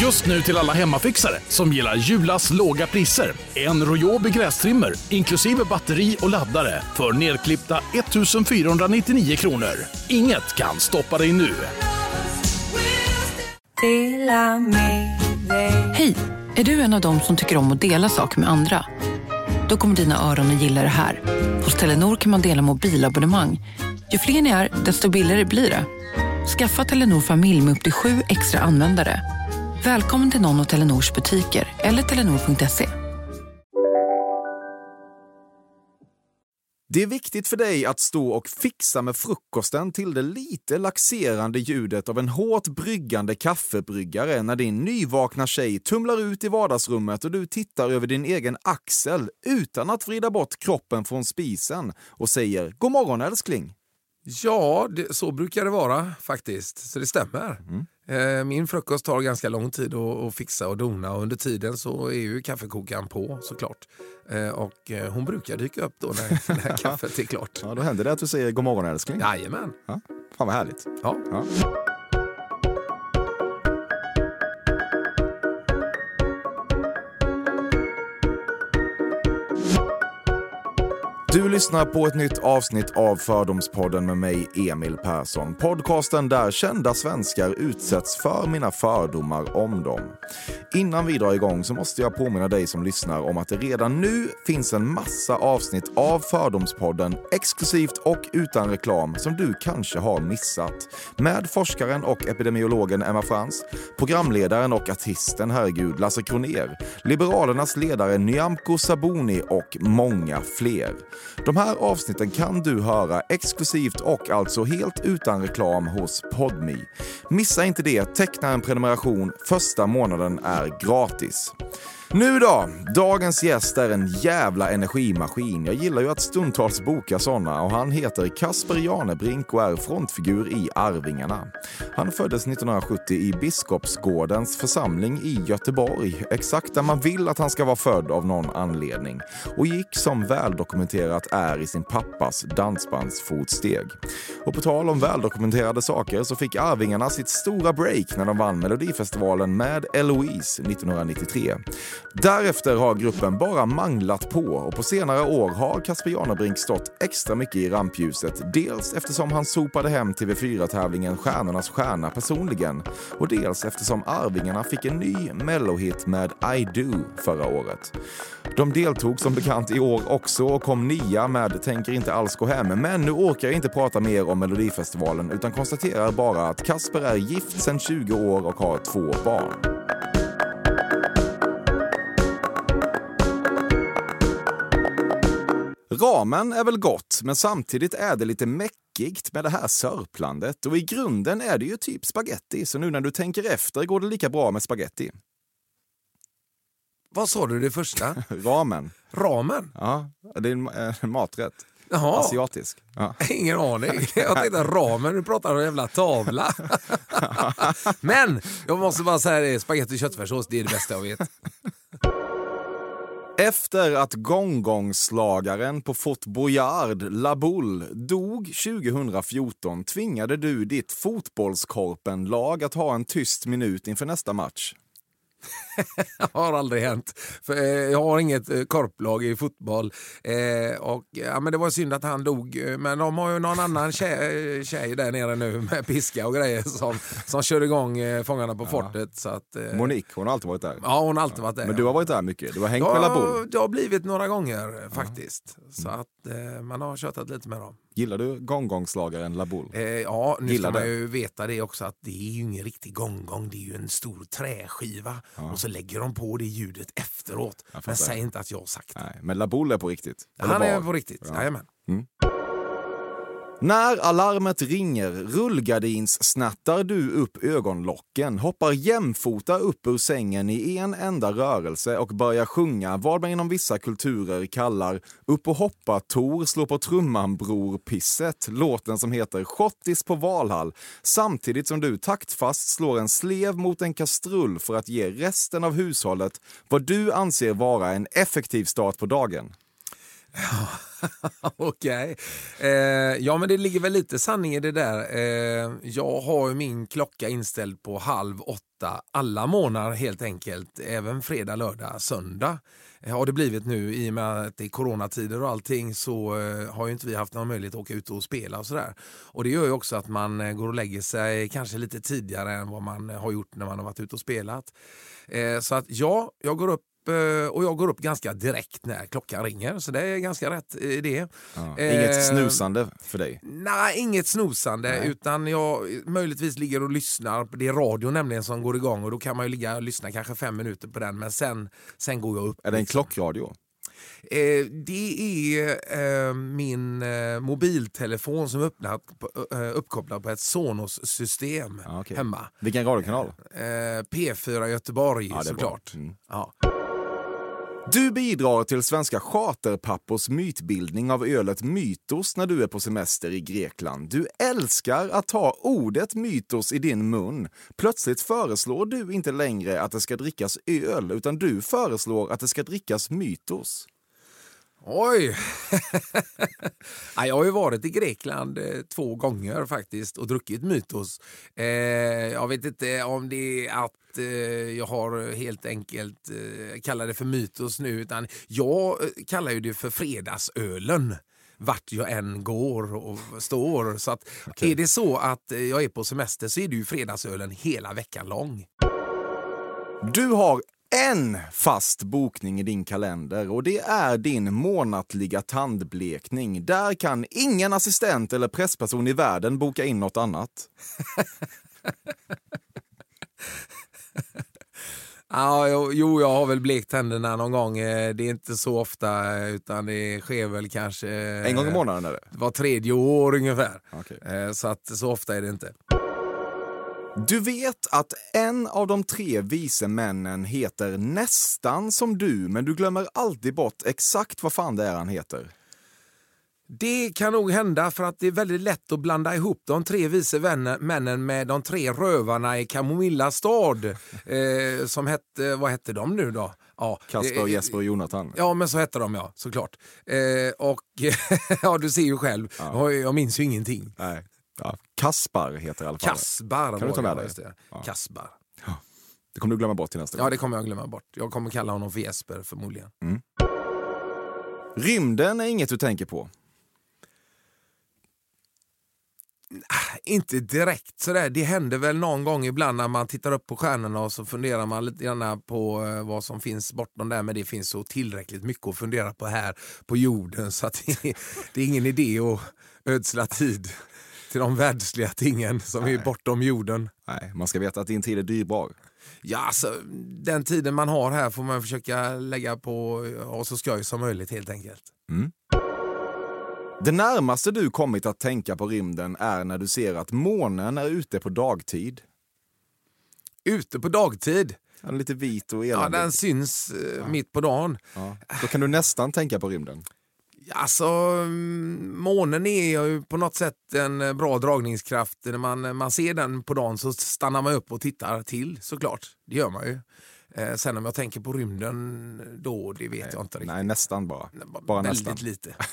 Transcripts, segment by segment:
Just nu till alla hemmafixare som gillar Julas låga priser. En Royobi grästrimmer inklusive batteri och laddare för nedklippta 1 499 kronor. Inget kan stoppa dig nu. Hej! Är du en av dem som tycker om att dela saker med andra? Då kommer dina öron att gilla det här. Hos Telenor kan man dela mobilabonnemang. Ju fler ni är, desto billigare blir det. Skaffa Telenor familj med upp till sju extra användare. Välkommen till någon av Telenors butiker eller telenor.se. Det är viktigt för dig att stå och fixa med frukosten till det lite laxerande ljudet av en hårt bryggande kaffebryggare när din nyvakna tjej tumlar ut i vardagsrummet och du tittar över din egen axel utan att vrida bort kroppen från spisen och säger “God morgon älskling”. Ja, det, så brukar det vara faktiskt. Så det stämmer. Eh, Min frukost tar ganska lång tid att, att fixa och dona och under tiden så är ju kaffekokaren på såklart. Eh, Och eh, hon brukar dyka upp då när, när kaffet är klart. Ja, då händer det att du säger “God morgon älskling”. Jajamän. Ja, fan vad härligt. Ja. Ja. Du lyssnar på ett nytt avsnitt av Fördomspodden med mig, Emil Persson. Podcasten där kända svenskar utsätts för mina fördomar om dem. Innan vi drar igång så måste jag påminna dig som lyssnar om att det redan nu finns en massa avsnitt av Fördomspodden exklusivt och utan reklam som du kanske har missat. Med forskaren och epidemiologen Emma Frans, programledaren och artisten, herregud, Lasse Kroner, Liberalernas ledare Nyamko Sabuni och många fler. De här avsnitten kan du höra exklusivt och alltså helt utan reklam hos Podme. Missa inte det, teckna en prenumeration. Första månaden är gratis. Nu då! Dagens gäst är en jävla energimaskin. Jag gillar ju att stundtals boka sådana. och han heter Kasper Janebrink och är frontfigur i Arvingarna. Han föddes 1970 i Biskopsgårdens församling i Göteborg, exakt där man vill att han ska vara född av någon anledning och gick som väldokumenterat är i sin pappas dansbandsfotsteg. Och på tal om väldokumenterade saker så fick Arvingarna sitt stora break när de vann Melodifestivalen med Eloise 1993. Därefter har gruppen bara manglat på och på senare år har Kasper Janebrink stått extra mycket i rampljuset. Dels eftersom han sopade hem TV4-tävlingen Stjärnornas stjärna personligen och dels eftersom Arvingarna fick en ny mellohit med I Do förra året. De deltog som bekant i år också och kom nia med Tänker inte alls gå hem. Men nu orkar jag inte prata mer om Melodifestivalen utan konstaterar bara att Kasper är gift sedan 20 år och har två barn. Ramen är väl gott, men samtidigt är det lite mäckigt med det här sörplandet. Och i grunden är det ju typ spaghetti, så nu när du tänker efter går det lika bra med spaghetti. Vad sa du det första? Ramen. Ramen? Ja, det är en, eh, en maträtt. Jaha. Asiatisk. Ja. Ingen aning. Jag tänkte ramen, du pratar om en jävla tavla. Men jag måste bara säga det, spagetti och köttfärssås, det är det bästa jag vet. Efter att gongongslagaren på Fort Boyard, La Boule, dog 2014 tvingade du ditt fotbollskorpenlag att ha en tyst minut inför nästa match. Har aldrig hänt. För, eh, jag har inget eh, korplag i fotboll. Eh, och, ja, men det var synd att han dog. eh, Men de har ju någon annan tjej, eh, tjej där nere nu med piska och grejer som, som kör igång eh, Fångarna på fortet. Så att, eh, Monique, hon har alltid varit där. Ja, hon har alltid varit där. Men du har ja. varit där mycket. Du har hängt med Ja, Boule. det har blivit några gånger faktiskt. Så att eh, man har tjötat lite med dem. Gillar du gongongslagaren La Boule? Eh, ja, nu Gillar ska man ju veta det också att det är ju ingen riktig gongong. Det är ju en stor träskiva och så lägger de på det ljudet efteråt. Men säg inte att jag har sagt det. Nej, men La Boule är på riktigt. Eller Han är på riktigt, Ja. jajamän. När alarmet ringer rullgardins snattar du upp ögonlocken, hoppar jämfota upp ur sängen i en enda rörelse och börjar sjunga vad man inom vissa kulturer kallar upp och hoppa Tor, slå på trumman bror pisset, låten som heter Schottis på Valhall, samtidigt som du taktfast slår en slev mot en kastrull för att ge resten av hushållet vad du anser vara en effektiv start på dagen. Okej. Eh, ja, men det ligger väl lite sanning i det där. Eh, jag har ju min klocka inställd på halv åtta alla månader helt enkelt. Även fredag, lördag, söndag. Eh, har det blivit nu i och med att det är coronatider och allting så eh, har ju inte vi haft någon möjlighet att åka ut och spela och sådär. Och det gör ju också att man eh, går och lägger sig kanske lite tidigare än vad man eh, har gjort när man har varit ute och spelat. Eh, så att ja, jag går upp eh, och jag går upp ganska direkt när klockan ringer, så det är ganska rätt idé. Ja. Eh, Inget snusande för dig? Nej, inget snosande, Nej. utan jag möjligtvis ligger och lyssnar. Det är radio nämligen som går igång och då kan man ju ligga och lyssna kanske fem minuter på den, men sen, sen går jag upp. Är det en klockradio? Eh, det är eh, min eh, mobiltelefon som är öppnat, eh, uppkopplad på ett Sonos-system Ja, okej. hemma. Vilken radiokanal? Eh, P4 Göteborg Ja, såklart. Mm. Ja. Du bidrar till svenska charterpappors mytbildning av ölet Mytos när du är på semester i Grekland. Du älskar att ta ordet mytos i din mun. Plötsligt föreslår du inte längre att det ska drickas öl, utan du föreslår att det ska drickas mytos. Oj! ja, jag har ju varit i Grekland eh, två gånger faktiskt och druckit Mytos. Eh, jag vet inte om det är att eh, jag har helt enkelt eh, kallar det för Mytos nu utan jag kallar ju det för fredagsölen vart jag än går och står. Så att är det så att jag är på semester så är det ju fredagsölen hela veckan lång. Du har en fast bokning i din kalender och det är din månatliga tandblekning. Där kan ingen assistent eller pressperson i världen boka in något annat. Ja, jo, jag har väl blekt tänderna någon gång. Eh, Det är inte så ofta eh, utan det sker väl kanske En gång i månaden är det. var tredje år ungefär. Eh, Så att så ofta är det inte. Du vet att en av de tre vise männen heter nästan som du, men du glömmer alltid bort exakt vad fan det är han heter. Det kan nog hända för att det är väldigt lätt att blanda ihop de tre vise vänner, männen med de tre rövarna i Kamomilla stad. Eh, som hette, vad hette de nu då? Ja, Kasper, eh, Jesper och Jonathan. Ja, men så hette de ja, såklart. Eh, och ja, du ser ju själv, jag, jag minns ju ingenting. Nej. Ja, Kaspar heter i alla fall. Kasbar Kan du ta med ja, dig? det. Ja. Kasbar. Det kommer du glömma bort till nästa Ja, gång. det kommer jag glömma bort. Jag kommer kalla honom för Jesper förmodligen. Rymden är inget du tänker på. Inte direkt sådär. Det händer väl någon gång ibland när man tittar upp på stjärnorna och så funderar man lite grann på eh, vad som finns bortom där. Men det finns så tillräckligt mycket att fundera på här på jorden så att det, det är ingen idé att ödsla tid till de världsliga tingen som är bortom jorden. Nej, man ska veta att din tid är dyrbar. Ja, alltså, den tiden man har här får man försöka lägga på och så skoj som möjligt helt enkelt. Det närmaste du kommit att tänka på rymden är när du ser att månen är ute på dagtid. Ute på dagtid, Den är lite vit och ja, eländig. den syns eh, mitt på dagen. Ja. Då kan du nästan tänka på rymden. Alltså, mm, månen är ju på något sätt en eh, bra dragningskraft. När man, man ser den på dagen så stannar man upp och tittar till såklart. Det gör man ju. Eh, sen om jag tänker på rymden då, det vet jag inte riktigt. Nej, nästan bara. Nej, Bara Väldigt nästan. lite.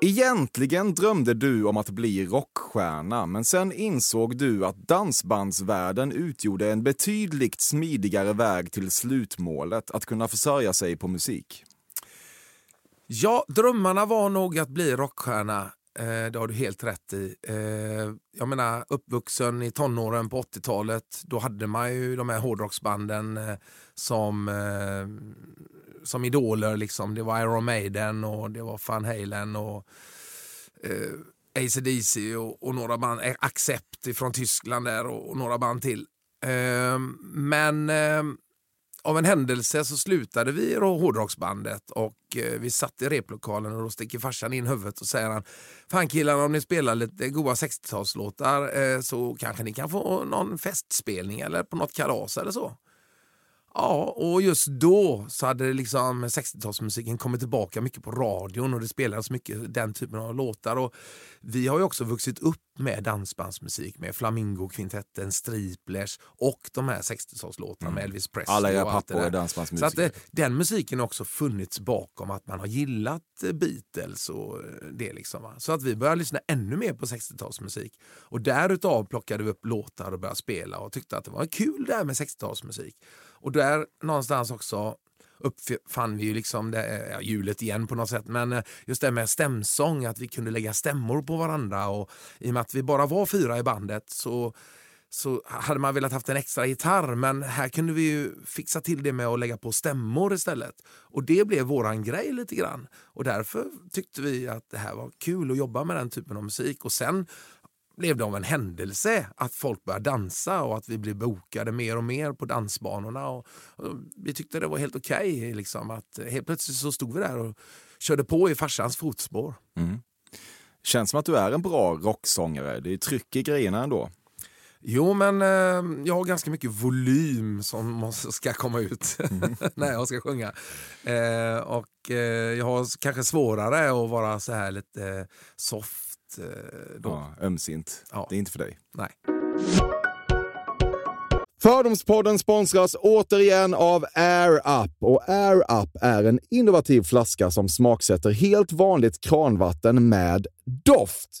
Egentligen drömde du om att bli rockstjärna, men sen insåg du att dansbandsvärlden utgjorde en betydligt smidigare väg till slutmålet, att kunna försörja sig på musik. Ja, drömmarna var nog att bli rockstjärna. Eh, det har du helt rätt i. Eh, jag menar, uppvuxen i tonåren på 80-talet, då hade man ju de här hårdrocksbanden eh, som, eh, som idoler. Liksom. Det var Iron Maiden och det var Van Halen och eh, AC/DC och, och några band, eh, Accept från Tyskland där och, och några band till. Eh, men eh, av en händelse så slutade vi hårdrocksbandet och eh, vi satt i replokalen och då sticker farsan in huvudet och säger han Fan killarna om ni spelar lite goa 60-talslåtar eh, så kanske ni kan få någon festspelning eller på något kalas eller så. Ja, och just då så hade liksom 60-talsmusiken kommit tillbaka mycket på radion och det spelades mycket den typen av låtar. Och vi har ju också vuxit upp med dansbandsmusik med Flamingo-kvintetten, Striplers och de här 60-talslåtarna mm. med Elvis Presley. Alla era pappor är dansbandsmusiker. Så att, eh, den musiken har också funnits bakom att man har gillat eh, Beatles och eh, det. Liksom, va? Så att vi började lyssna ännu mer på 60-talsmusik. Och därutav plockade vi upp låtar och började spela och tyckte att det var kul det här med 60-talsmusik. Och där någonstans också uppfann vi ju liksom det, eh, ja, hjulet igen på något sätt. Men eh, just det med stämsång, att vi kunde lägga stämmor på varandra. Och I och med att vi bara var fyra i bandet så, så hade man velat haft en extra gitarr. Men här kunde vi ju fixa till det med att lägga på stämmor istället. Och det blev våran grej lite grann. Och därför tyckte vi att det här var kul att jobba med den typen av musik. Och sen blev det av en händelse att folk började dansa och att vi blev bokade mer och mer på dansbanorna. Och, och vi tyckte det var helt okej. Okay, liksom, att helt plötsligt så stod vi där och körde på i farsans fotspår. Mm. Känns som att du är en bra rocksångare. Det är tryck i grejerna ändå. Jo, men eh, jag har ganska mycket volym som måste, ska komma ut mm. när jag ska sjunga. Eh, och eh, jag har kanske svårare att vara så här lite soft Eh, då. Ja, ömsint. Ja. Det är inte för dig. Nej. Fördomspodden sponsras återigen av Air Up. Och Air Up är en innovativ flaska som smaksätter helt vanligt kranvatten med doft.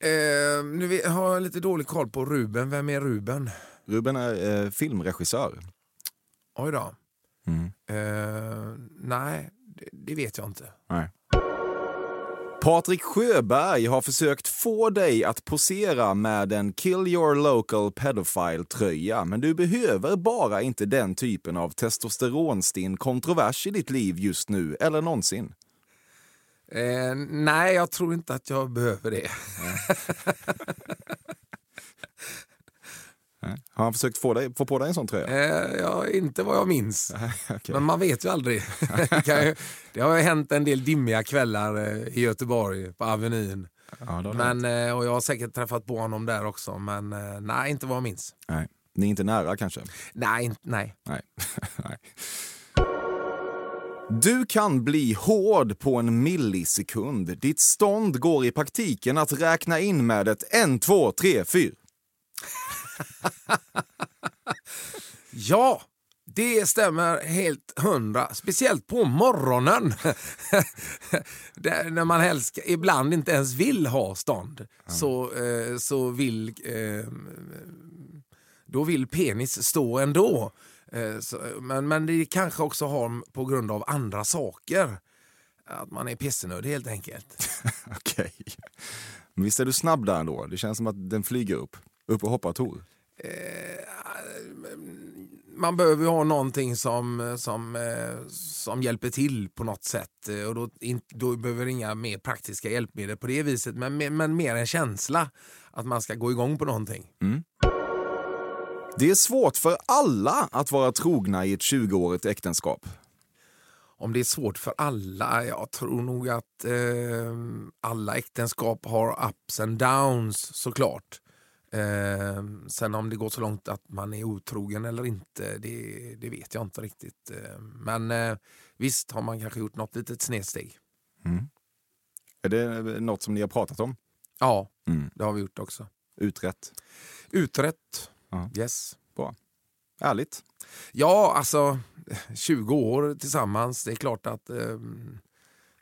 Eh, nu har jag lite dålig koll på Ruben. Vem är Ruben? Ruben är eh, filmregissör. Oj då. Mm. Eh, nej, det, det vet jag inte. Nej. Patrik Sjöberg har försökt få dig att posera med en Kill your local pedophile-tröja, men du behöver bara inte den typen av testosteronstinn kontrovers i ditt liv just nu, eller någonsin. Eh, nej, jag tror inte att jag behöver det. Har han försökt få, dig, få på dig en sån tröja? Eh, ja, inte vad jag minns. Okej. Men man vet ju aldrig. det, ju, det har ju hänt en del dimmiga kvällar eh, i Göteborg på Avenyn. Ja, Men, eh, och jag har säkert träffat på honom där också, men eh, nej, inte vad jag minns. Nej. Ni är inte nära kanske? Nej, nej. Nej. Du kan bli hård på en millisekund. Ditt stånd går i praktiken att räkna in med ett en, två, tre, fyra. Ja, det stämmer helt hundra. Speciellt på morgonen. När man helst, ibland inte ens vill ha stånd. Så, eh, så vill... Eh, då vill penis stå ändå. Eh, så, men, men det kanske också har på grund av andra saker. Att man är pissenödig helt enkelt. Okej. Men visst är du snabb där ändå? Det känns som att den flyger upp. Upp och hoppar Tor. man behöver ju ha någonting som, som, eh, som hjälper till på något sätt. Eh, Och då, in, då behöver inga mer praktiska hjälpmedel på det viset, men, men, mer en känsla att man ska gå igång på någonting. Det är svårt för alla att vara trogna i ett 20-årigt äktenskap. Om det är svårt för alla? Jag tror nog att eh, alla äktenskap har ups and downs såklart. Eh, sen om det går så långt att man är otrogen eller inte, det, det vet jag inte riktigt. Eh, men eh, visst har man kanske gjort något litet snedsteg. Är det något som ni har pratat om? Ja, Mm. det har vi gjort också. Utrett? Utrett. Ja. Yes. Bra. Ärligt. Ja, alltså 20 år tillsammans. Det är klart att, eh,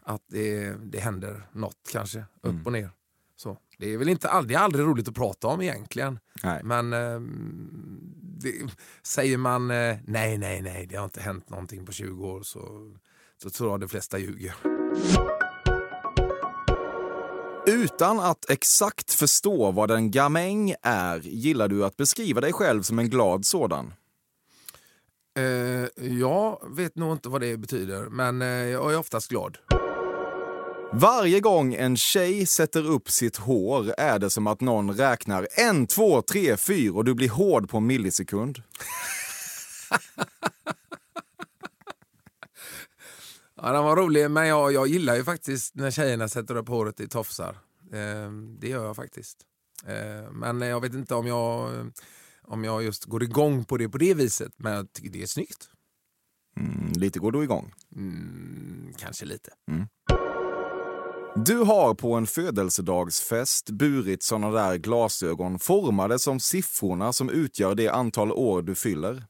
att det, det händer något kanske, upp Mm. och ner. Så. Det är väl inte är aldrig roligt att prata om egentligen. Nej. Men eh, det, säger man eh, nej, nej, nej, det har inte hänt någonting på 20 år så, så tror jag de flesta ljuger. Utan att exakt förstå vad en gamäng är gillar du att beskriva dig själv som en glad sådan. Eh, jag vet nog inte vad det betyder, men eh, jag är oftast glad. Varje gång en tjej sätter upp sitt hår är det som att någon räknar en, två, tre, fyra och du blir hård på en millisekund. Ja, den var rolig, men jag, jag gillar ju faktiskt när tjejerna sätter upp håret i tofsar. Eh, det gör jag faktiskt. Eh, men jag vet inte om jag, om jag just går igång på det på det viset, men jag tycker det är snyggt. Mm, lite går du igång. Mm, kanske lite. Du har på en födelsedagsfest burit såna där glasögon formade som siffrorna som utgör det antal år du fyller.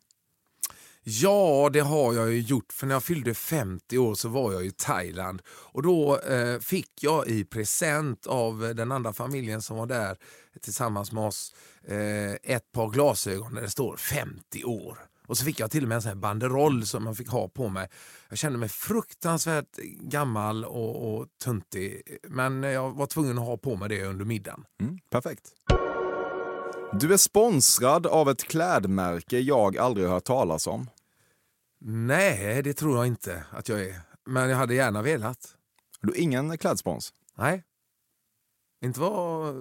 Ja, det har jag ju gjort. För när jag fyllde 50 år så var jag i Thailand. Och då eh, fick jag i present av den andra familjen som var där tillsammans med oss eh, ett par glasögon där det står 50 år. Och så fick jag till och med en sån här banderoll som man fick ha på mig. Jag kände mig fruktansvärt gammal och, och tuntig. Men jag var tvungen att ha på mig det under middagen. Mm, perfekt. Du är sponsrad av ett klädmärke jag aldrig hört talas om. Nej, det tror jag inte att jag är. Men jag hade gärna velat. Du har ingen klädspons? Nej. Inte vad...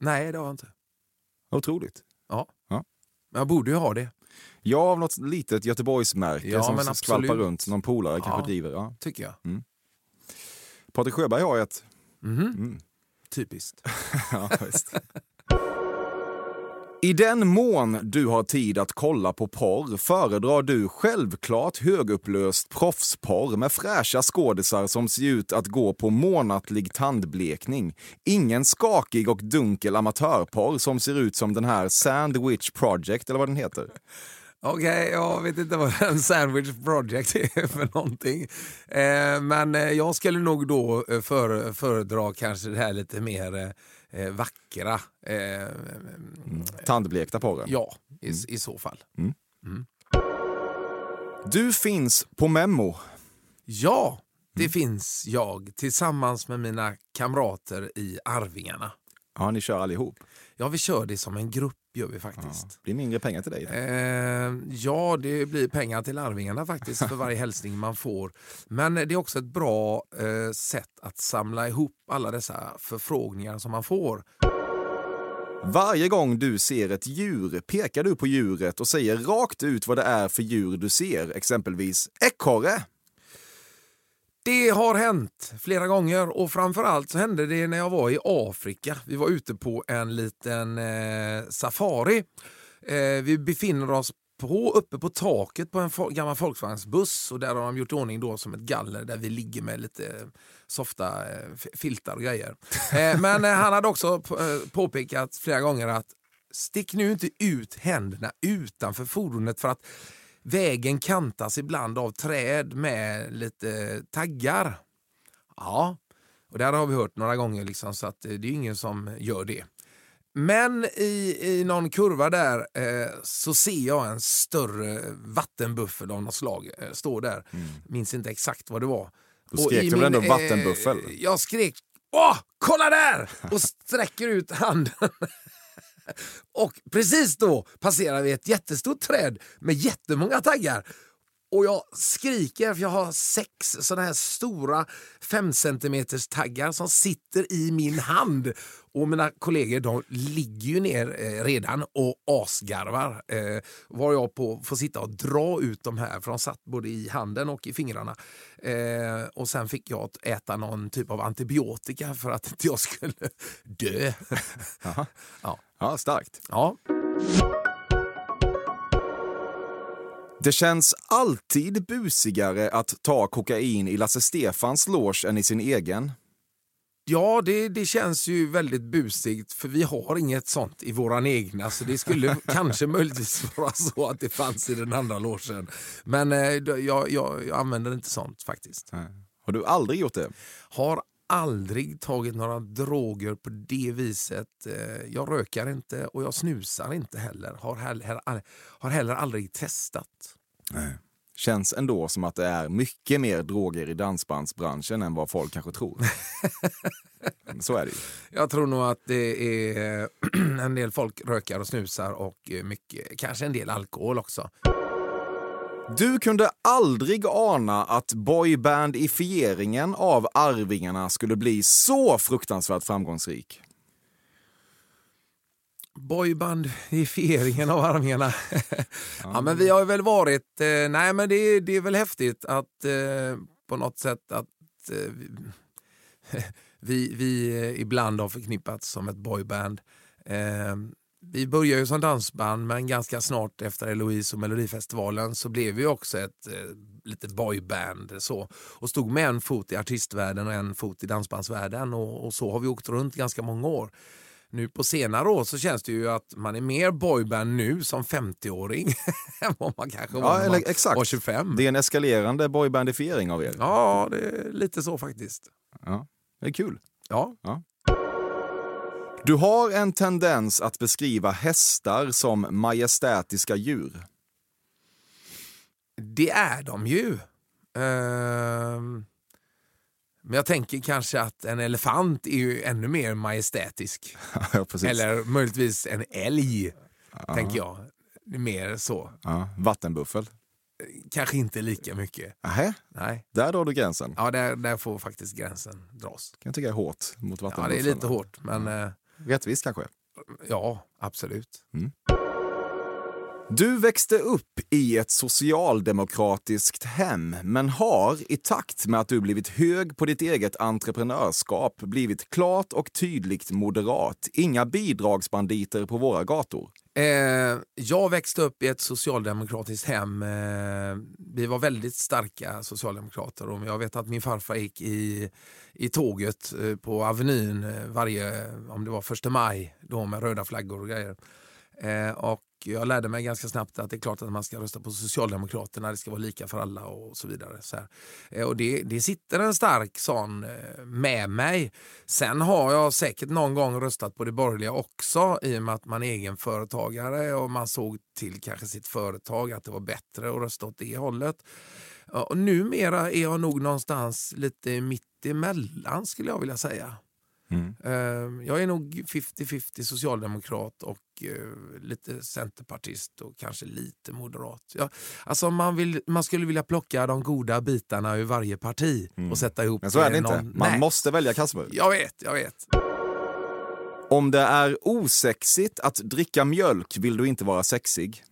Nej, det har jag inte. Otroligt. Ja. Ja. Men jag borde ju ha det, Jag av något litet Göteborgsmärke Ja, som men skvalpar runt. Någon polare kanske Ja. driver. Ja. tycker jag. Patrik Sjöberg har ett. Mhm. Mm. Typiskt. Ja, visst. I den mån du har tid att kolla på porr föredrar du självklart högupplöst proffsporr med fräscha skådisar som ser ut att gå på månatlig tandblekning. Ingen skakig och dunkel amatörporr som ser ut som den här Sandwich Project, eller vad den heter. Okej, jag vet inte vad en sandwich project är för någonting. Eh, men eh, jag skulle nog då eh, för, föredra kanske det här lite mer eh, eh, vackra. Eh, Tandblekta porren. Ja, i, i så fall. Du finns på Memo. Ja, det finns jag tillsammans med mina kamrater i Arvingarna. Ja, ni kör allihop. Ja, vi kör det som en grupp gör vi Ja. faktiskt. Det blir mindre pengar till dig. Eh, ja, det blir pengar till Arvingarna faktiskt för varje hälsning man får. Men det är också ett bra eh, sätt att samla ihop alla dessa förfrågningar som man får. Varje gång du ser ett djur pekar du på djuret och säger rakt ut vad det är för djur du ser. Exempelvis ekorre. Det har hänt flera gånger och framförallt så hände det när jag var i Afrika. Vi var ute på en liten eh, safari. Eh, vi befinner oss på, uppe på taket på en fol- gammal folkvagnsbuss och där har de gjort ordning då som ett galler där vi ligger med lite softa eh, filtar och grejer. Eh, men eh, han hade också eh, påpekat flera gånger att stick nu inte ut händerna utanför fordonet för att vägen kantas ibland av träd med lite taggar. Ja, och det har vi hört några gånger liksom, så att eh, det är ingen som gör det. Men i, i någon kurva där eh, så ser jag en större vattenbuffel av något slag eh, stå där. Minns inte exakt vad det var. Då skrek du väl ändå vattenbuffel? Eh, jag skrek Åh, kolla där! Och sträcker ut handen. Och precis då passerar vi ett jättestort träd med jättemånga taggar. Och jag skriker för jag har sex sådana här stora 5 cm taggar som sitter i min hand. Och mina kollegor de ligger ju ner eh, redan och asgarvar. Eh, var jag på får sitta och dra ut de här för de satt både i handen och i fingrarna. Eh, och sen fick jag äta någon typ av antibiotika för att inte jag skulle dö. Ja. Ja, starkt. Ja. Det känns alltid busigare att ta kokain i Lasse Stefans loge än i sin egen. Ja, det, det känns ju väldigt busigt för vi har inget sånt i våran egna så det skulle kanske möjligtvis vara så att det fanns i den andra logen. Men eh, jag, jag, jag använder inte sånt faktiskt. Har Har du aldrig gjort det? Har aldrig tagit några droger på det viset. Eh, Jag rökar inte och jag snusar inte heller. Har heller, har heller aldrig testat. Känns ändå som att det är mycket mer droger i dansbandsbranschen än vad folk kanske tror. Så är det ju. Jag tror nog att det är en del folk rökar och snusar och mycket, kanske en del alkohol också. Du kunde aldrig ana att boybandifieringen av Arvingarna skulle bli så fruktansvärt framgångsrik. Boybandifieringen av Arvingarna. ja, men vi har väl varit... Eh, nej, men det, det är väl häftigt att eh, på något sätt att eh, vi, vi eh, ibland har förknippats som ett boyband. Vi började ju som dansband, men ganska snart efter Eloise och Melodifestivalen så blev vi också ett eh, litet boyband. Så, och stod med en fot i artistvärlden och en fot i dansbandsvärlden. Och, och så har vi åkt runt ganska många år. Nu på senare år så känns det ju att man är mer boyband nu som 50-åring än vad man kanske var Ja, när eller man exakt. var 25. Det är en eskalerande boybandifiering av er. Ja, det är lite så faktiskt. Ja, det är kul. Ja. Du har en tendens att beskriva hästar som majestätiska djur. Det är de ju. Ehm, men jag tänker kanske att en elefant är ju ännu mer majestätisk. ja. Eller möjligtvis en älg, tänker jag. Det Mer så. Ja, vattenbuffel. Kanske inte lika mycket. Nähä, Nej. där drar du gränsen. Ja, där, där får faktiskt gränsen dras. kan jag tycka är hårt mot Ja, vattenbuffeln. det är lite hårt, men eh, Rättvist kanske. ja, absolut. Du växte upp i ett socialdemokratiskt hem men har i takt med att du blivit hög på ditt eget entreprenörskap blivit klart och tydligt moderat. Inga bidragsbanditer på våra gator. Eh, jag växte upp i ett socialdemokratiskt hem. Eh, vi var väldigt starka socialdemokrater och jag vet att min farfar gick i, i tåget eh, på Avenyn eh, varje, om det var första maj, då med röda flaggor och grejer. Eh, och jag lärde mig ganska snabbt att det är klart att man ska rösta på Socialdemokraterna, det ska vara lika för alla och så vidare. Så här. Eh, och det, det sitter en stark sån eh, med mig. Sen har jag säkert någon gång röstat på det borgerliga också i och med att man är egenföretagare och man såg till kanske sitt företag att det var bättre att rösta åt det hållet. Och numera är jag nog någonstans lite mitt emellan skulle jag vilja säga. Eh, Jag är nog 50-50 socialdemokrat och eh, lite centerpartist och kanske lite moderat. Ja, alltså man, vill, man skulle vilja plocka de goda bitarna ur varje parti och sätta ihop Men så är det eh, inte. någon- Man Nej. måste välja kassabur. Jag vet, jag vet. Om det är osexigt att dricka mjölk vill du inte vara sexig.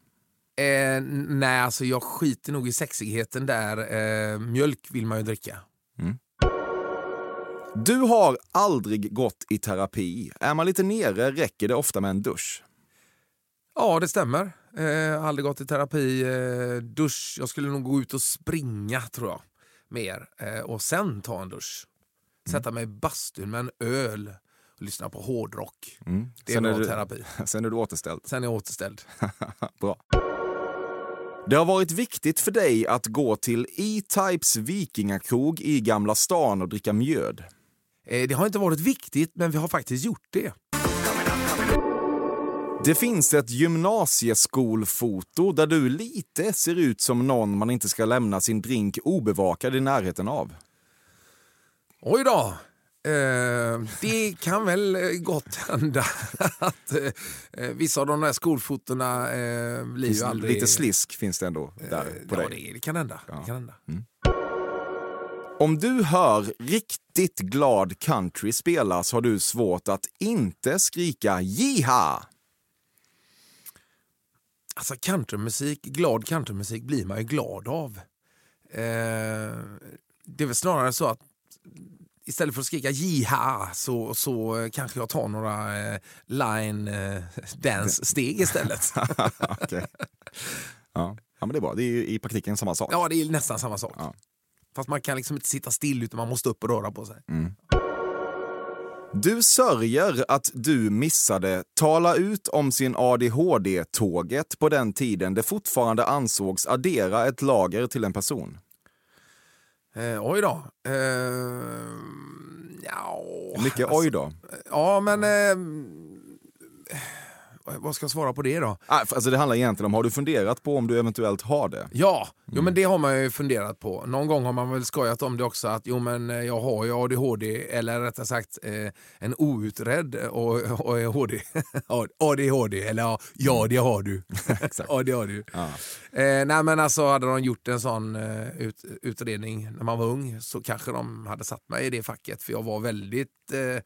Eh, nej, alltså jag skiter nog i sexigheten där. Eh, mjölk vill man ju dricka. Du har aldrig gått i terapi. Är man lite nere räcker det ofta med en dusch. Ja, det stämmer. Eh, aldrig gått i terapi. Eh, dusch. Jag skulle nog gå ut och springa tror jag. Mer. Eh, och sen ta en dusch. Sätta mig i bastun med en öl och lyssna på hårdrock. Det är Mm. Sen är du- terapi. Sen är du återställd. Sen är jag återställd. Bra. Det har varit viktigt för dig att gå till E-Types vikingakrog i Gamla stan och dricka mjöd. Eh, det har inte varit viktigt, men vi har faktiskt gjort det. Det finns ett gymnasieskolfoto där du lite ser ut som någon man inte ska lämna sin drink obevakad i närheten av. Oj då! Eh, det kan väl eh, gott hända att eh, eh, vissa av de där skolfotona eh, blir ju aldrig... Lite slisk finns det ändå där på ja, dig. det, det kan hända. Det kan hända. Om du hör riktigt glad country spelas har du svårt att inte skrika jiha. Alltså countrymusik, glad countrymusik blir man ju glad av. Eh, det är väl snarare så att istället för att skrika jiha så, så kanske jag tar några eh, line eh, dance-steg istället. Okej. ja. ja, men det är bra. Det är ju i praktiken samma sak. ja, det är nästan samma sak. Ja. Fast man kan liksom inte sitta still utan man måste upp och röra på sig. Du sörjer att du missade Tala ut om sin ADHD-tåget på den tiden det fortfarande ansågs addera ett lager till en person. Eh, oj då. Eh, ja, Mycket oj då. Ja, men... Eh, vad ska jag svara på det då? Ah, Alltså det handlar egentligen om, har du funderat på om du eventuellt har det? Ja, jo, men det har man ju funderat på. Någon gång har man väl skojat om det också att jo men eh, jag har ju ADHD eller rättare sagt eh, en outredd och- och ADHD. ADHD eller ja, ja det har du. ja det har du. Eh, nej men alltså hade de gjort en sån eh, ut, utredning när man var ung så kanske de hade satt mig i det facket för jag var väldigt eh,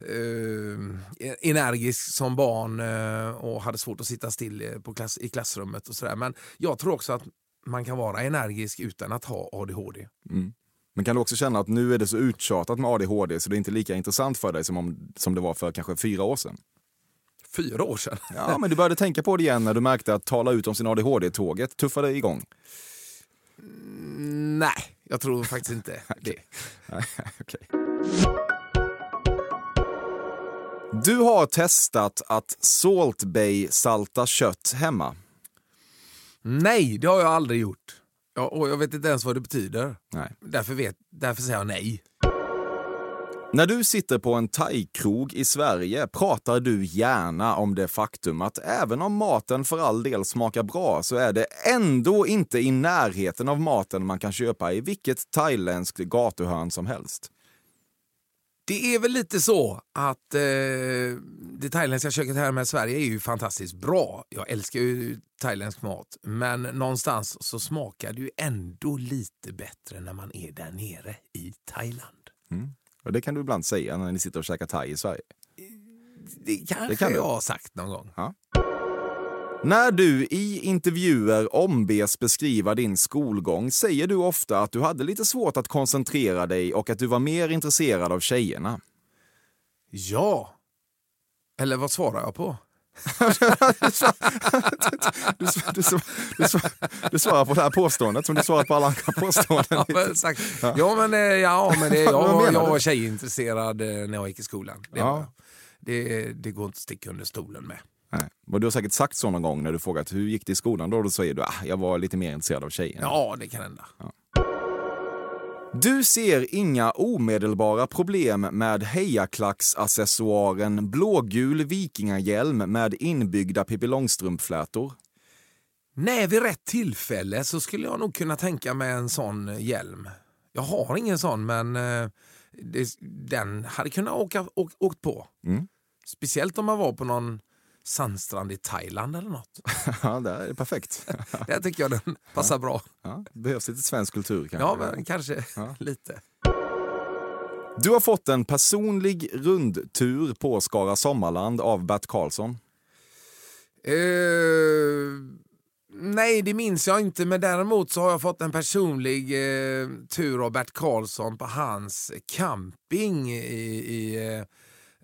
eh, energisk som barn eh, och hade svårt att sitta still eh, på klass, i klassrummet och sådär. Men jag tror också att man kan vara energisk utan att ha ADHD. Mm. Men kan du också känna att nu är det så uttjatat med ADHD så det är inte lika intressant för dig som, om, som det var för kanske fyra år sedan? Fyra år sedan. Ja, men du började tänka på det igen när du märkte att tala ut om sin ADHD-tåget tuffade igång. Nej, jag tror faktiskt inte det. Okej. Du har testat att Salt Bay salta kött hemma. Nej, det har jag aldrig gjort. Ja, och jag vet inte ens vad det betyder. Nej. Därför, vet, därför säger jag nej. När du sitter på en thaikrog i Sverige pratar du gärna om det faktum att även om maten för all del smakar bra så är det ändå inte i närheten av maten man kan köpa i vilket thailändskt gatuhörn som helst. Det är väl lite så att eh, det thailändska köket här med Sverige är ju fantastiskt bra. Jag älskar ju thailändsk mat, men någonstans så smakar det ju ändå lite bättre när man är där nere i Thailand. Och det kan du ibland säga när ni sitter och käkar thai i Sverige. Det kanske Det kan du. jag har sagt någon gång. När du i intervjuer ombes beskriva din skolgång säger du ofta att du hade lite svårt att koncentrera dig och att du var mer intresserad av tjejerna. Ja. Eller vad svarar jag på? Du, du, du, du svarar på det här påståendet som du svarar på alla andra påståenden. Ja, men, ja, men, eh, ja, men det, jag, jag var tjejintresserad eh, när jag gick i skolan. Det, Ja. det, det går inte att sticka under stolen med. Nej. Och du har säkert sagt så någon gång när du frågat hur gick det i skolan då? Då säger du ah, jag var lite mer intresserad av tjejerna. Ja, det kan hända. Du ser inga omedelbara problem med hejaklacksaccessoaren blågul vikingahjälm med inbyggda Pippi Långstrump-flätor. Nej, vid rätt tillfälle så skulle jag nog kunna tänka mig en sån hjälm. Jag har ingen sån, men eh, det, den hade kunnat åka, åk, åkt på. Mm. Speciellt om man var på någon sandstrand i Thailand eller något. Ja, det är perfekt. Där tycker jag den passar bra. Ja, det behövs lite svensk kultur kanske. Ja, men kanske Ja. lite. Du har fått en personlig rundtur på Skara Sommarland av Bert Karlsson. Eh, nej, det minns jag inte, men däremot så har jag fått en personlig eh, tur av Bert Karlsson på hans camping i, i eh,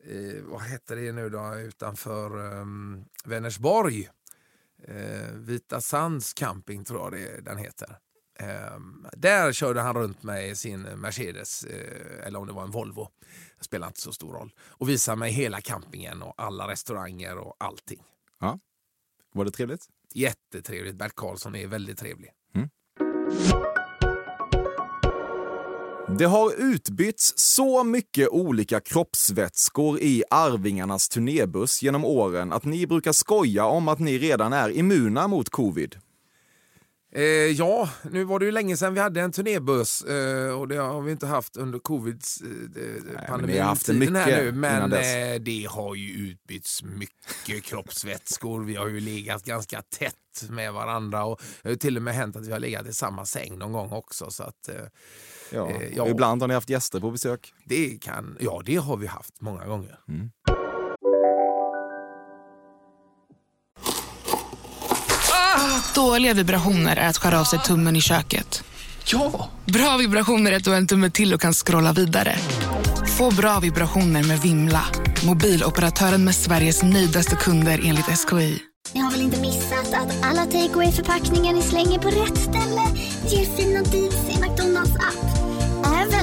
eh, vad heter det nu då, utanför eh, Vänersborg. Eh, Vita Sands camping tror jag det, den heter. Eh, där körde han runt med sin Mercedes, eh, eller om det var en Volvo. Det spelar inte så stor roll. Och visade mig hela campingen och alla restauranger och allting. Var det trevligt? Jättetrevligt. Bert Karlsson är väldigt trevlig. Det har utbytts så mycket olika kroppsvätskor i Arvingarnas turnébuss genom åren att ni brukar skoja om att ni redan är immuna mot covid. Eh, ja, nu var det ju länge sedan vi hade en turnébuss eh, och det har vi inte haft under covids eh, har haft det pandemitiden här nu. Men eh, det har ju utbytts mycket kroppsvätskor. Vi har ju legat ganska tätt med varandra och det har ju till och med hänt att vi har legat i samma säng någon gång också. Så att, eh, Ja. Eh, ja. Ibland har ni haft gäster på besök. det kan, ja, det har vi haft många gånger. Dåliga vibrationer är att skära av sig tummen i köket. Ja! Bra vibrationer är att du har en tumme till och kan scrolla vidare. Få bra vibrationer med Vimla. Mobiloperatören med Sveriges nöjdaste kunder enligt SKI. Ni har väl inte missat att alla takeaway förpackningar ni slänger på rätt ställe ger fina deals i McDonalds app.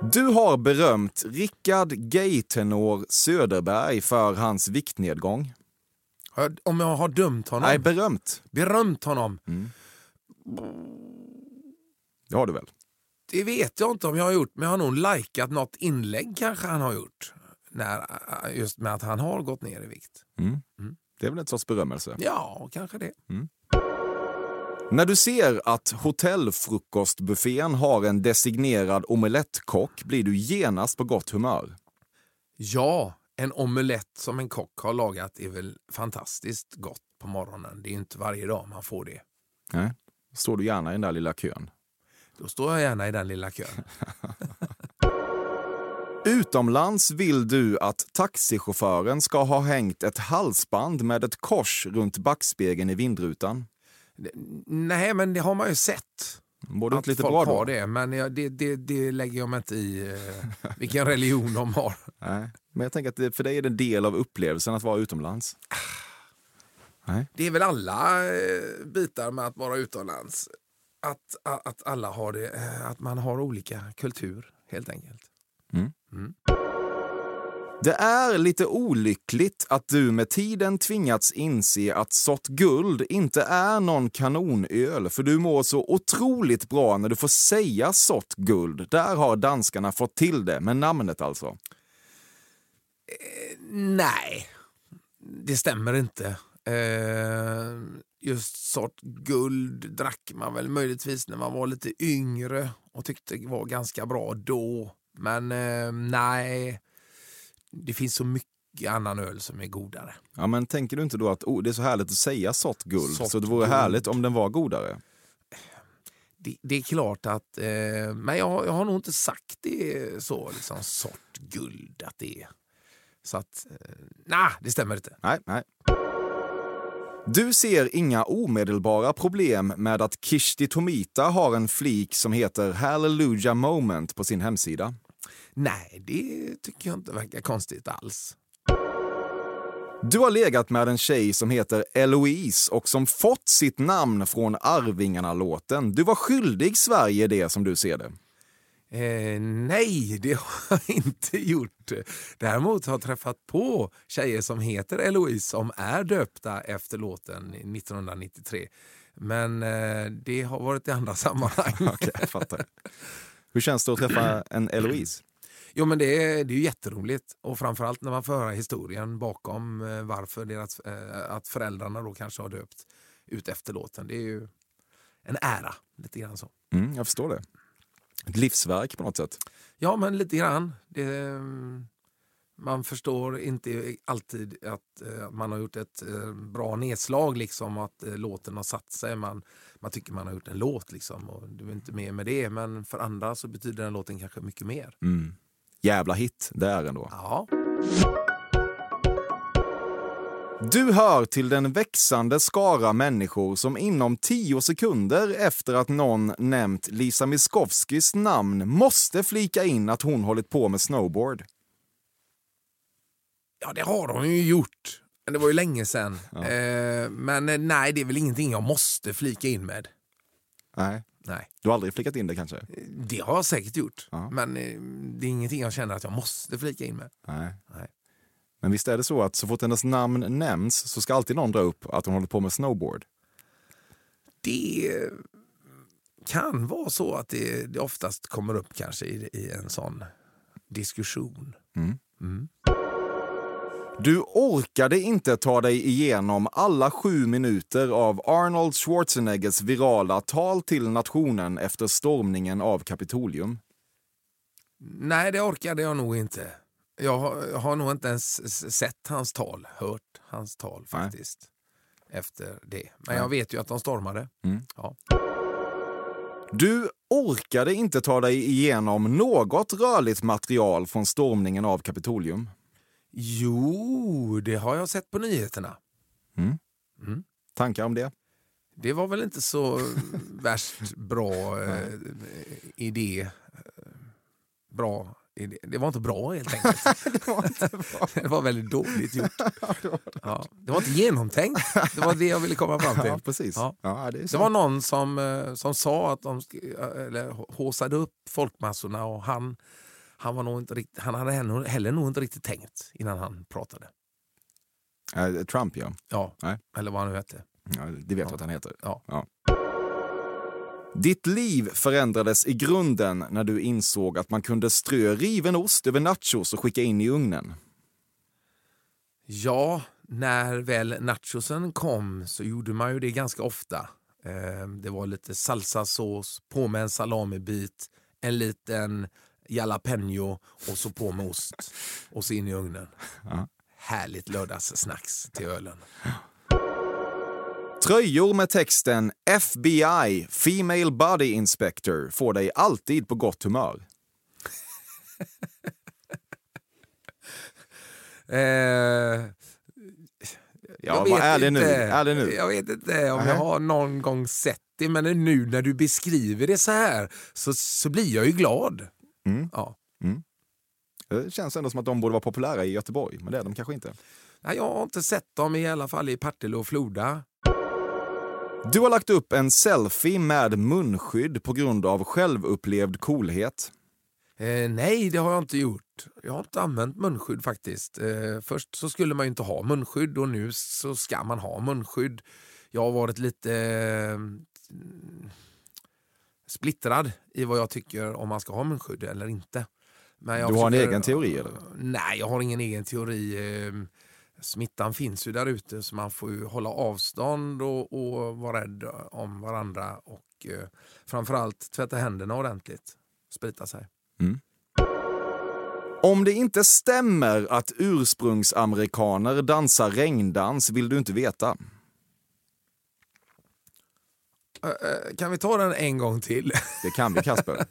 Du har berömt Rickard Gaytenor Söderberg för hans viktnedgång. Om jag har dömt honom? Nej, berömt. Berömt honom? Det har du väl? Det vet jag inte om jag har gjort, men jag har nog likat något inlägg kanske han har gjort. När, just med att han har gått ner i vikt. Mm. Det är väl ett sorts berömmelse. Ja, kanske det. När du ser att hotellfrukostbuffén har en designerad omelettkock blir du genast på gott humör. Ja, en omelett som en kock har lagat är väl fantastiskt gott på morgonen. Det är inte varje dag man får det. Nej. Står du gärna i den där lilla kön. Då står jag gärna i den lilla kön. Utomlands vill du att taxichauffören ska ha hängt ett halsband med ett kors runt backspegeln i vindrutan. Nej, men det har man ju sett. Det att lite folk bra då? har det, men det, det, det lägger jag mig inte i eh, vilken religion de har. Nej. Men jag tänker att det, för dig är det en del av upplevelsen att vara utomlands. Nej. Det är väl alla eh, bitar med att vara utomlands. Att, att, att alla har det, eh, att man har olika kultur helt enkelt. Det är lite olyckligt att du med tiden tvingats inse att Sott Guld inte är någon kanonöl för du mår så otroligt bra när du får säga Sott Guld. Där har danskarna fått till det, med namnet alltså. Eh, nej, det stämmer inte. Eh, just sort guld drack man väl möjligtvis när man var lite yngre och tyckte det var ganska bra då. Men eh, nej, det finns så mycket annan öl som är godare. Ja, men tänker du inte då att oh, det är så härligt att säga Sott Guld, Sott så det vore Guld. härligt om den var godare? Det, det är klart att, eh, men jag, jag har nog inte sagt det så, liksom sort guld att det är. Så att, eh, nej, det stämmer inte. Nej, nej. Du ser inga omedelbara problem med att Kishti Tomita har en flik som heter Hallelujah Moment på sin hemsida. Nej, det tycker jag inte verkar konstigt alls. Du har legat med en tjej som heter Eloise och som fått sitt namn från Arvingarna-låten. Du var skyldig Sverige det som du ser det. Eh, nej, det har jag inte gjort. Däremot har jag träffat på tjejer som heter Eloise som är döpta efter låten 1993. Men eh, det har varit i andra sammanhang. Okej, jag fattar. Hur känns det att träffa en Eloise? Jo, men det är, det är ju jätteroligt. Och framförallt när man får höra historien bakom eh, varför deras, eh, att föräldrarna då kanske har döpt ut efter låten. Det är ju en ära, lite grann så. Mm, jag förstår det. Ett livsverk på något sätt. Ja, men lite grann. Det, mm, man förstår inte alltid att eh, man har gjort ett eh, bra nedslag, liksom, att eh, låten har satt sig. Man, man tycker man har gjort en låt, liksom, och du är inte med med det. Men för andra så betyder den låten kanske mycket mer. Mm. Jävla hit det är ändå. Ja. Du hör till den växande skara människor som inom tio sekunder efter att någon nämnt Lisa Miskovskis namn måste flika in att hon hållit på med snowboard. ja, det har hon ju gjort. Men det var ju länge sedan. Eh, men eh, nej, det är väl ingenting jag måste flika in med. Nej. Nej. Du har aldrig flikat in det kanske? Det har jag säkert gjort. Ja. Men eh, det är ingenting jag känner att jag måste flika in med. Nej. Nej. Men visst är det så att så fort hennes namn nämns så ska alltid någon dra upp att hon håller på med snowboard? Det kan vara så att det, det oftast kommer upp kanske i, i en sån diskussion. Mm. Du orkade inte ta dig igenom alla sju minuter av Arnold Schwarzeneggers virala tal till nationen efter stormningen av Kapitolium. Nej, det orkade jag nog inte. Jag har, jag har nog inte ens sett hans tal, hört hans tal faktiskt. efter det. Men jag vet ju att de stormade. Mm. Ja. Du orkade inte ta dig igenom något rörligt material från stormningen av Kapitolium. Jo, det har jag sett på nyheterna. Mm. Mm. Tankar om det? Det var väl inte så värst bra eh, idé. Bra idé. Det var inte bra helt enkelt. det, var inte bra. det var väldigt dåligt gjort. Ja, det var inte genomtänkt. Det var det jag ville komma fram till. Ja, precis. Ja. Ja, det Det var någon som, eh, som sa att de sk- eller håsade upp folkmassorna och han, han, var nog inte riktigt, han hade heller, heller nog inte riktigt tänkt innan han pratade. Eh, Trump, ja. Ja, Nej. eller vad han nu hette. ja det vet jag att han heter. Ja. Ditt liv förändrades i grunden när du insåg att man kunde strö riven ost över nachos och skicka in i ugnen. Ja, när väl nachosen kom så gjorde man ju det ganska ofta. Eh, Det var lite salsasås, på med en salamibit, en liten jalapeno och så på med ost och så in i ugnen. Ja. Härligt lördagssnacks till ölen. Tröjor med texten FBI, Female Body Inspector får dig alltid på gott humör. Eh, Ja, jag var vet ärlig nu. Ärlig nu. Jag vet inte om Nej. jag har någon gång sett det, men nu när du beskriver det så här så, så blir jag ju glad. Mm. Ja. Det känns ändå som att de borde vara populära i Göteborg, men det är de kanske inte. Nej, Jag har inte sett dem i alla fall i Partille och Floda. Du har lagt upp en selfie med munskydd på grund av självupplevd coolhet. Eh, nej, det har jag inte gjort. Jag har inte använt munskydd faktiskt. Eh, först så skulle man inte ha munskydd och nu så ska man ha munskydd. Jag har varit lite eh, splittrad i vad jag tycker om man ska ha munskydd eller inte. Men jag Du har en egen teori, eller? Nej, jag har ingen egen teori. Eh, Smittan finns ju där ute så man får ju hålla avstånd och, och vara rädd om varandra och eh, framförallt tvätta händerna ordentligt. Sprita sig. Om det inte stämmer att ursprungsamerikaner dansar regndans vill du inte veta. Eh, eh, Kan vi ta den en gång till? Det kan vi, Kasper.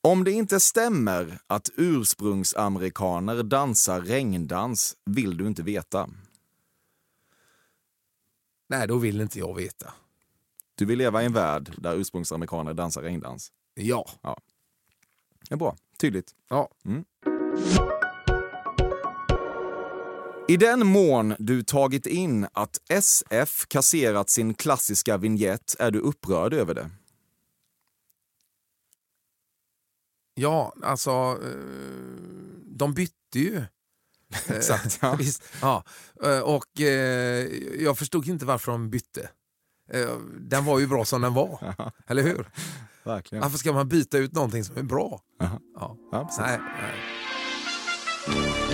Om det inte stämmer att ursprungsamerikaner dansar regndans vill du inte veta. Nej, då vill inte jag veta. Du vill leva i en värld där ursprungsamerikaner dansar regndans. Ja. Det är bra. Tydligt. Ja. Mm. I den mån du tagit in att SF kasserat sin klassiska vignett är du upprörd över det. Ja, alltså, eh, de bytte ju. Exakt, ja. Visst, ja. Eh, Och eh, jag förstod inte varför de bytte. Eh, Den var ju bra som den var, eller hur? Verkligen. Varför ska man byta ut någonting som är bra? Ja. Ja. Nej, nej.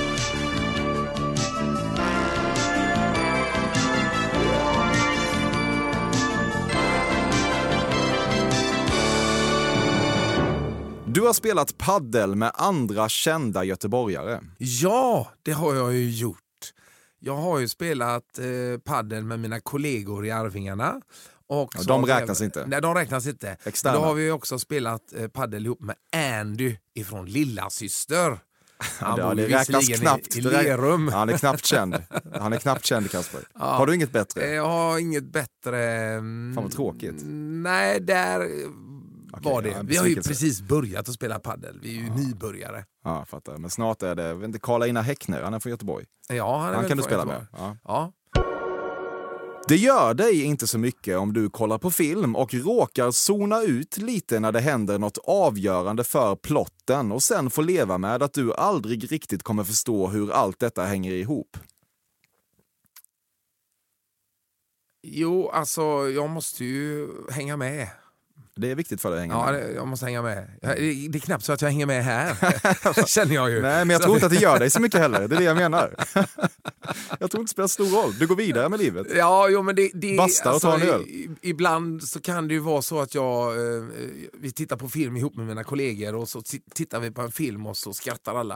Du har spelat paddel med andra kända göteborgare. Ja, det har jag ju gjort. Jag har ju spelat eh, paddel med mina kollegor i Arvingarna. Och Ja, de räknas även- inte. Nej, de räknas inte. Externa. Då har vi också spelat eh, paddel ihop med Andy ifrån Lillasyster. Han Ja, bor det räknas knappt. i, i Lerum. Han är knappt känd. Han är knappt känd, Kasper. Ja. Har du inget bättre? Eh, Jag har inget bättre... mm, Fan vad tråkigt. Nej, där eh, var det. ja, vi har ju precis börjat att spela paddel. Vi är ju nybörjare. Ja, fattar. Men snart är det, vet inte, Karl-Einar Häckner, han är från Göteborg. Ja, han är Han kan du spela Göteborg. med. Ja. Ja. Det gör dig inte så mycket om du kollar på film och råkar zona ut lite när det händer något avgörande för plotten och sen får leva med att du aldrig riktigt kommer förstå hur allt detta hänger ihop. Jo, alltså jag måste ju hänga med. Det är viktigt för dig att hänga Ja, med. det, jag måste hänga med. Det är knappt så att jag hänger med här, känner jag ju. Nej, men jag tror inte att det gör dig så mycket heller. Det är det jag menar. jag tror inte det spelar stor roll. Du går vidare med livet. Ja, jo, men det, det, Basta och ta en öl. i- Ibland så kan det ju vara så att jag, eh, vi tittar på film ihop med mina kollegor och så ti- tittar vi på en film och så skrattar alla.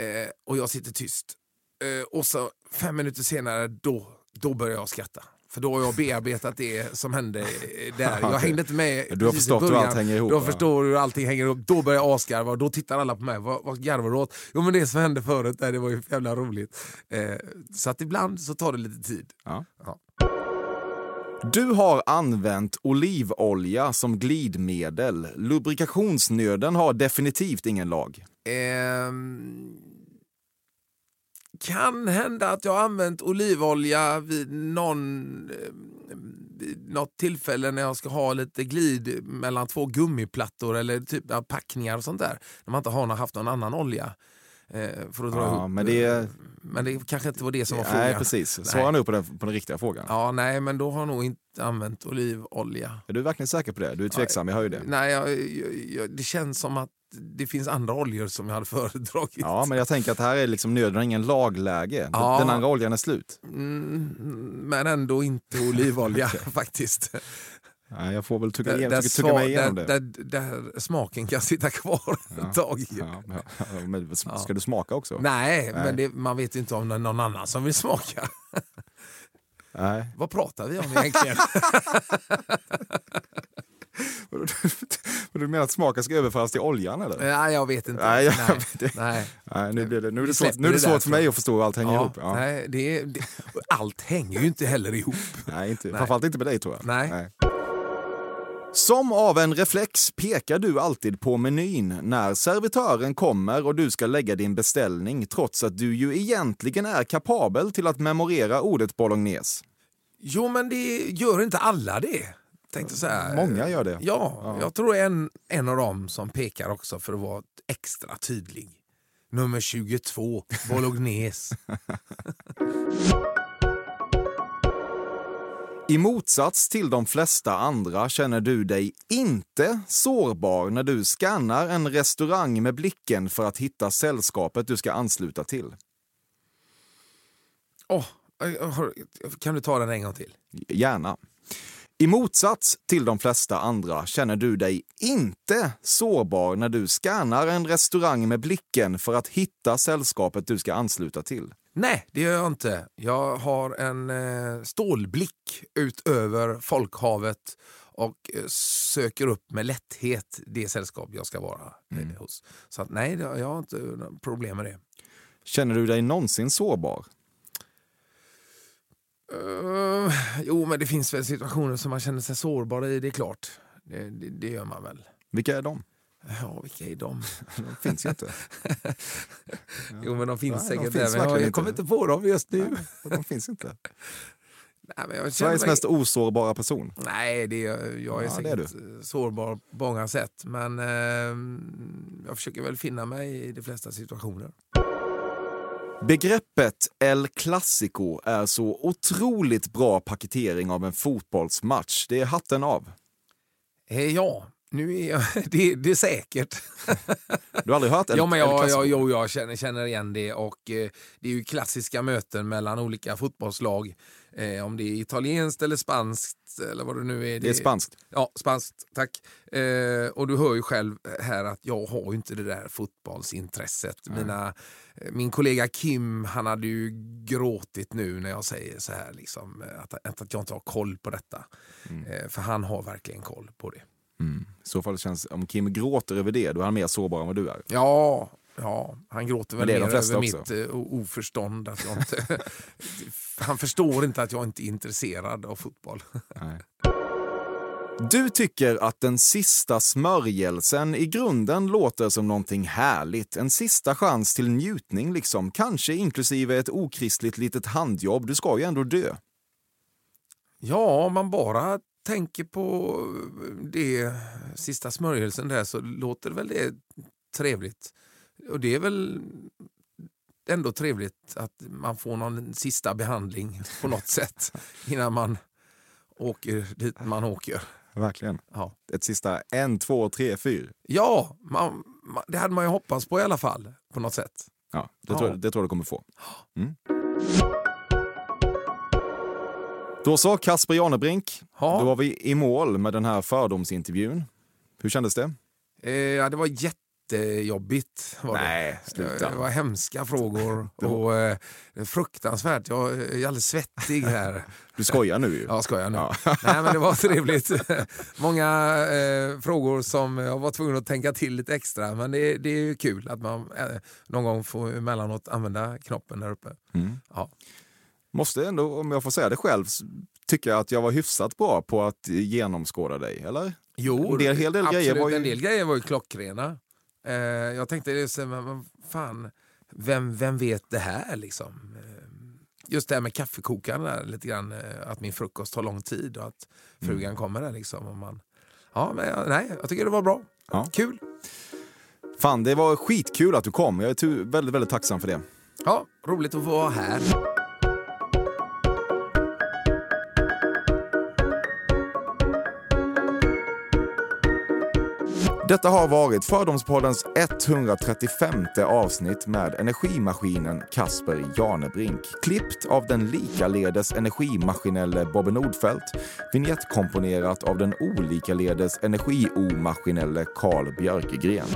Eh, och jag sitter tyst. Eh, och så fem minuter senare, då då börjar jag skratta. För då har jag bearbetat det som hände där. Jag hängde inte med Du har förstått hur allt hänger ihop, Då va? förstår du hur allting hänger ihop. Då börjar jag asgarva och då tittar alla på mig. Vad, vad garvar du åt? Jo men det som hände förut, där, det var ju jävla roligt. Eh, så att ibland så tar det lite tid. Ja. Ja. Du har använt olivolja som glidmedel. Lubrikationsnöden har definitivt ingen lag. Ehm, kan hända att jag har använt olivolja vid någon eh, vid något tillfälle när jag ska ha lite glid mellan två gummiplattor eller typ av packningar och sånt där. När man inte har haft någon annan olja. Eh, för att dra Ja, ihop. men det- men det kanske inte var det som var frågan. Nej, precis. Svara nu på den, på den riktiga frågan. Ja, nej, men då har jag nog inte använt olivolja. Är du verkligen säker på det? Du är tveksam, jag hör ju det. Nej, jag, jag, jag, det känns som att det finns andra oljor som jag hade föredragit. Ja, men jag tänker att här är liksom ingen lagläge. Ja. Den andra oljan är slut. Mm, men ändå inte olivolja faktiskt. Nej, jag får väl tugga, igen, där, tugga, tugga mig igenom där, det. där, där smaken kan sitta kvar ett tag. Ja, men- ska du smaka också? Nej, Nej. men det, man vet inte om det är någon annan som vill smaka. Nej. Vad pratar vi om egentligen? Vadå, du- menar att smaken ska överföras till oljan eller? Nej, jag vet inte. Nej, jag nej, vet nej. Nej, nu, blir det, nu är det svårt, nu är det det svårt för mig att förstå hur allt hänger Ja, ihop. Ja. Nej, det det, allt hänger ju inte heller ihop. Nej, inte, Nej. framförallt inte med dig tror jag. Nej. Som av en reflex pekar du alltid på menyn när servitören kommer och du ska lägga din beställning trots att du ju egentligen är kapabel till att memorera ordet bolognese. Jo, men det gör inte alla det. Tänkte så här. Många gör det. Ja, jag tror en, en av dem som pekar också för att vara extra tydlig. Nummer 22, bolognese. I motsats till de flesta andra känner du dig inte sårbar när du skannar en restaurang med blicken för att hitta sällskapet du ska ansluta till. Har- kan du ta den en gång till? Gärna. I motsats till de flesta andra känner du dig inte sårbar när du skannar en restaurang med blicken för att hitta sällskapet du ska ansluta till. Nej, det gör jag inte. Jag har en eh, stålblick ut över folkhavet och eh, söker upp med lätthet det sällskap jag ska vara eh, hos. Så att, nej, jag har inte problem med det. Känner du dig någonsin sårbar? Eh, jo, men det finns väl situationer som man känner sig sårbar i, det är klart. Det, det, det gör man väl. Vilka är de? Ja, vilka är de? De finns ju inte. Jo, men de finns Nej, de säkert finns där, men verkligen jag, jag kommer inte på dem just nu. De finns inte. Nej, men jag Sveriges mig- mest osårbara person. Nej, det är, jag är Ja, det är säkert sårbar på många sätt. Men eh, jag försöker väl finna mig i de flesta situationer. Begreppet El Clasico är så otroligt bra paketering av en fotbollsmatch. Det är hatten av. Eh, ja, nu är jag, det, det är säkert. Du har aldrig hört El, ja, men El jag, Clasico? jag, jo, jag känner, känner igen det. Och eh, Det är ju klassiska möten mellan olika fotbollslag. Eh, om det är italienskt eller spanskt eller vad det nu är. Det är spanskt. Ja, spanskt. Tack. Eh, och du hör ju själv här att jag har ju inte det där fotbollsintresset. Mina, eh, min kollega Kim, han hade ju gråtit nu när jag säger så här, liksom, eh, att, att jag inte har koll på detta. Eh, för han har verkligen koll på det. Mm. I så fall känns, om Kim gråter över det, då är han mer sårbar än vad du är. Ja, ja han gråter väl mer över också. mitt eh, o- oförstånd. Att jag inte, han förstår inte att jag inte är intresserad av fotboll. Nej. Du tycker att den sista smörjelsen i grunden låter som någonting härligt. En sista chans till njutning, liksom. Kanske inklusive ett okristligt litet handjobb. Du ska ju ändå dö. Ja, om man bara tänker på det sista smörjelsen där så låter väl det trevligt. Och det är väl ändå trevligt att man får någon sista behandling på något sätt innan man åker dit man åker. Verkligen. Ja, Ett sista en, två, tre, fyra. ja man, man, det hade man ju hoppats på i alla fall på något sätt. Ja, det, Ja. Tror, det tror jag du kommer få. Mm. Då så, Kasper Janebrink. Ja. Då var vi i mål med den här fördomsintervjun. Hur kändes det? Eh, ja, det var jättejobbigt. Var Nej, det. sluta. Det var hemska frågor och eh, fruktansvärt. Jag är alldeles svettig här. Du skojar nu ju. Ja, skojar nu. Ja. Nej, men det var trevligt. Många eh, frågor som jag var tvungen att tänka till lite extra. Men det, det är ju kul att man eh, någon gång får emellanåt använda knoppen där uppe. Mm. Ja. Måste ändå, om jag får säga det själv, jag att jag var hyfsat bra på att genomskåda dig, eller? Jo, en del, hel del absolut. grejer var ju... En del grejer var ju klockrena. Eh, jag tänkte, men fan, vem, vem vet det här liksom? Eh, just det här med kaffekokaren, där, lite grann, eh, att min frukost tar lång tid och att frugan Mm. kommer där. Liksom, och man, ja, men, jag- nej, jag tycker det var bra. Ja. Kul. Fan, det var skitkul att du kom. Jag är väldigt, väldigt tacksam för det. Ja, roligt att vara här. Detta har varit Fördomspoddens 135 avsnitt med energimaskinen Kasper Janebrink. Klippt av den likaledes energimaskinelle Bobbe Nordfeldt. Vignettkomponerat av den olikaledes energiomaskinelle Carl Björkegren.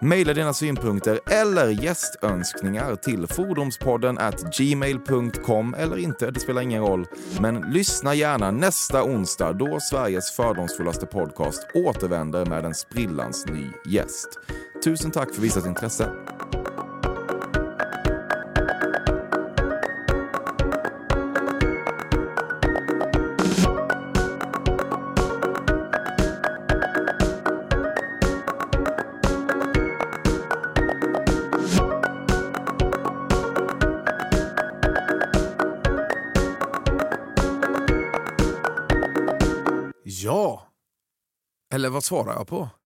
Maila dina synpunkter eller gästönskningar till fordomspodden at gmail.com eller inte, det spelar ingen roll. Men lyssna gärna nästa onsdag då Sveriges fördomsfullaste podcast återvänder med en sprillans ny gäst. Tusen tack för visat intresse. Svarar jag på?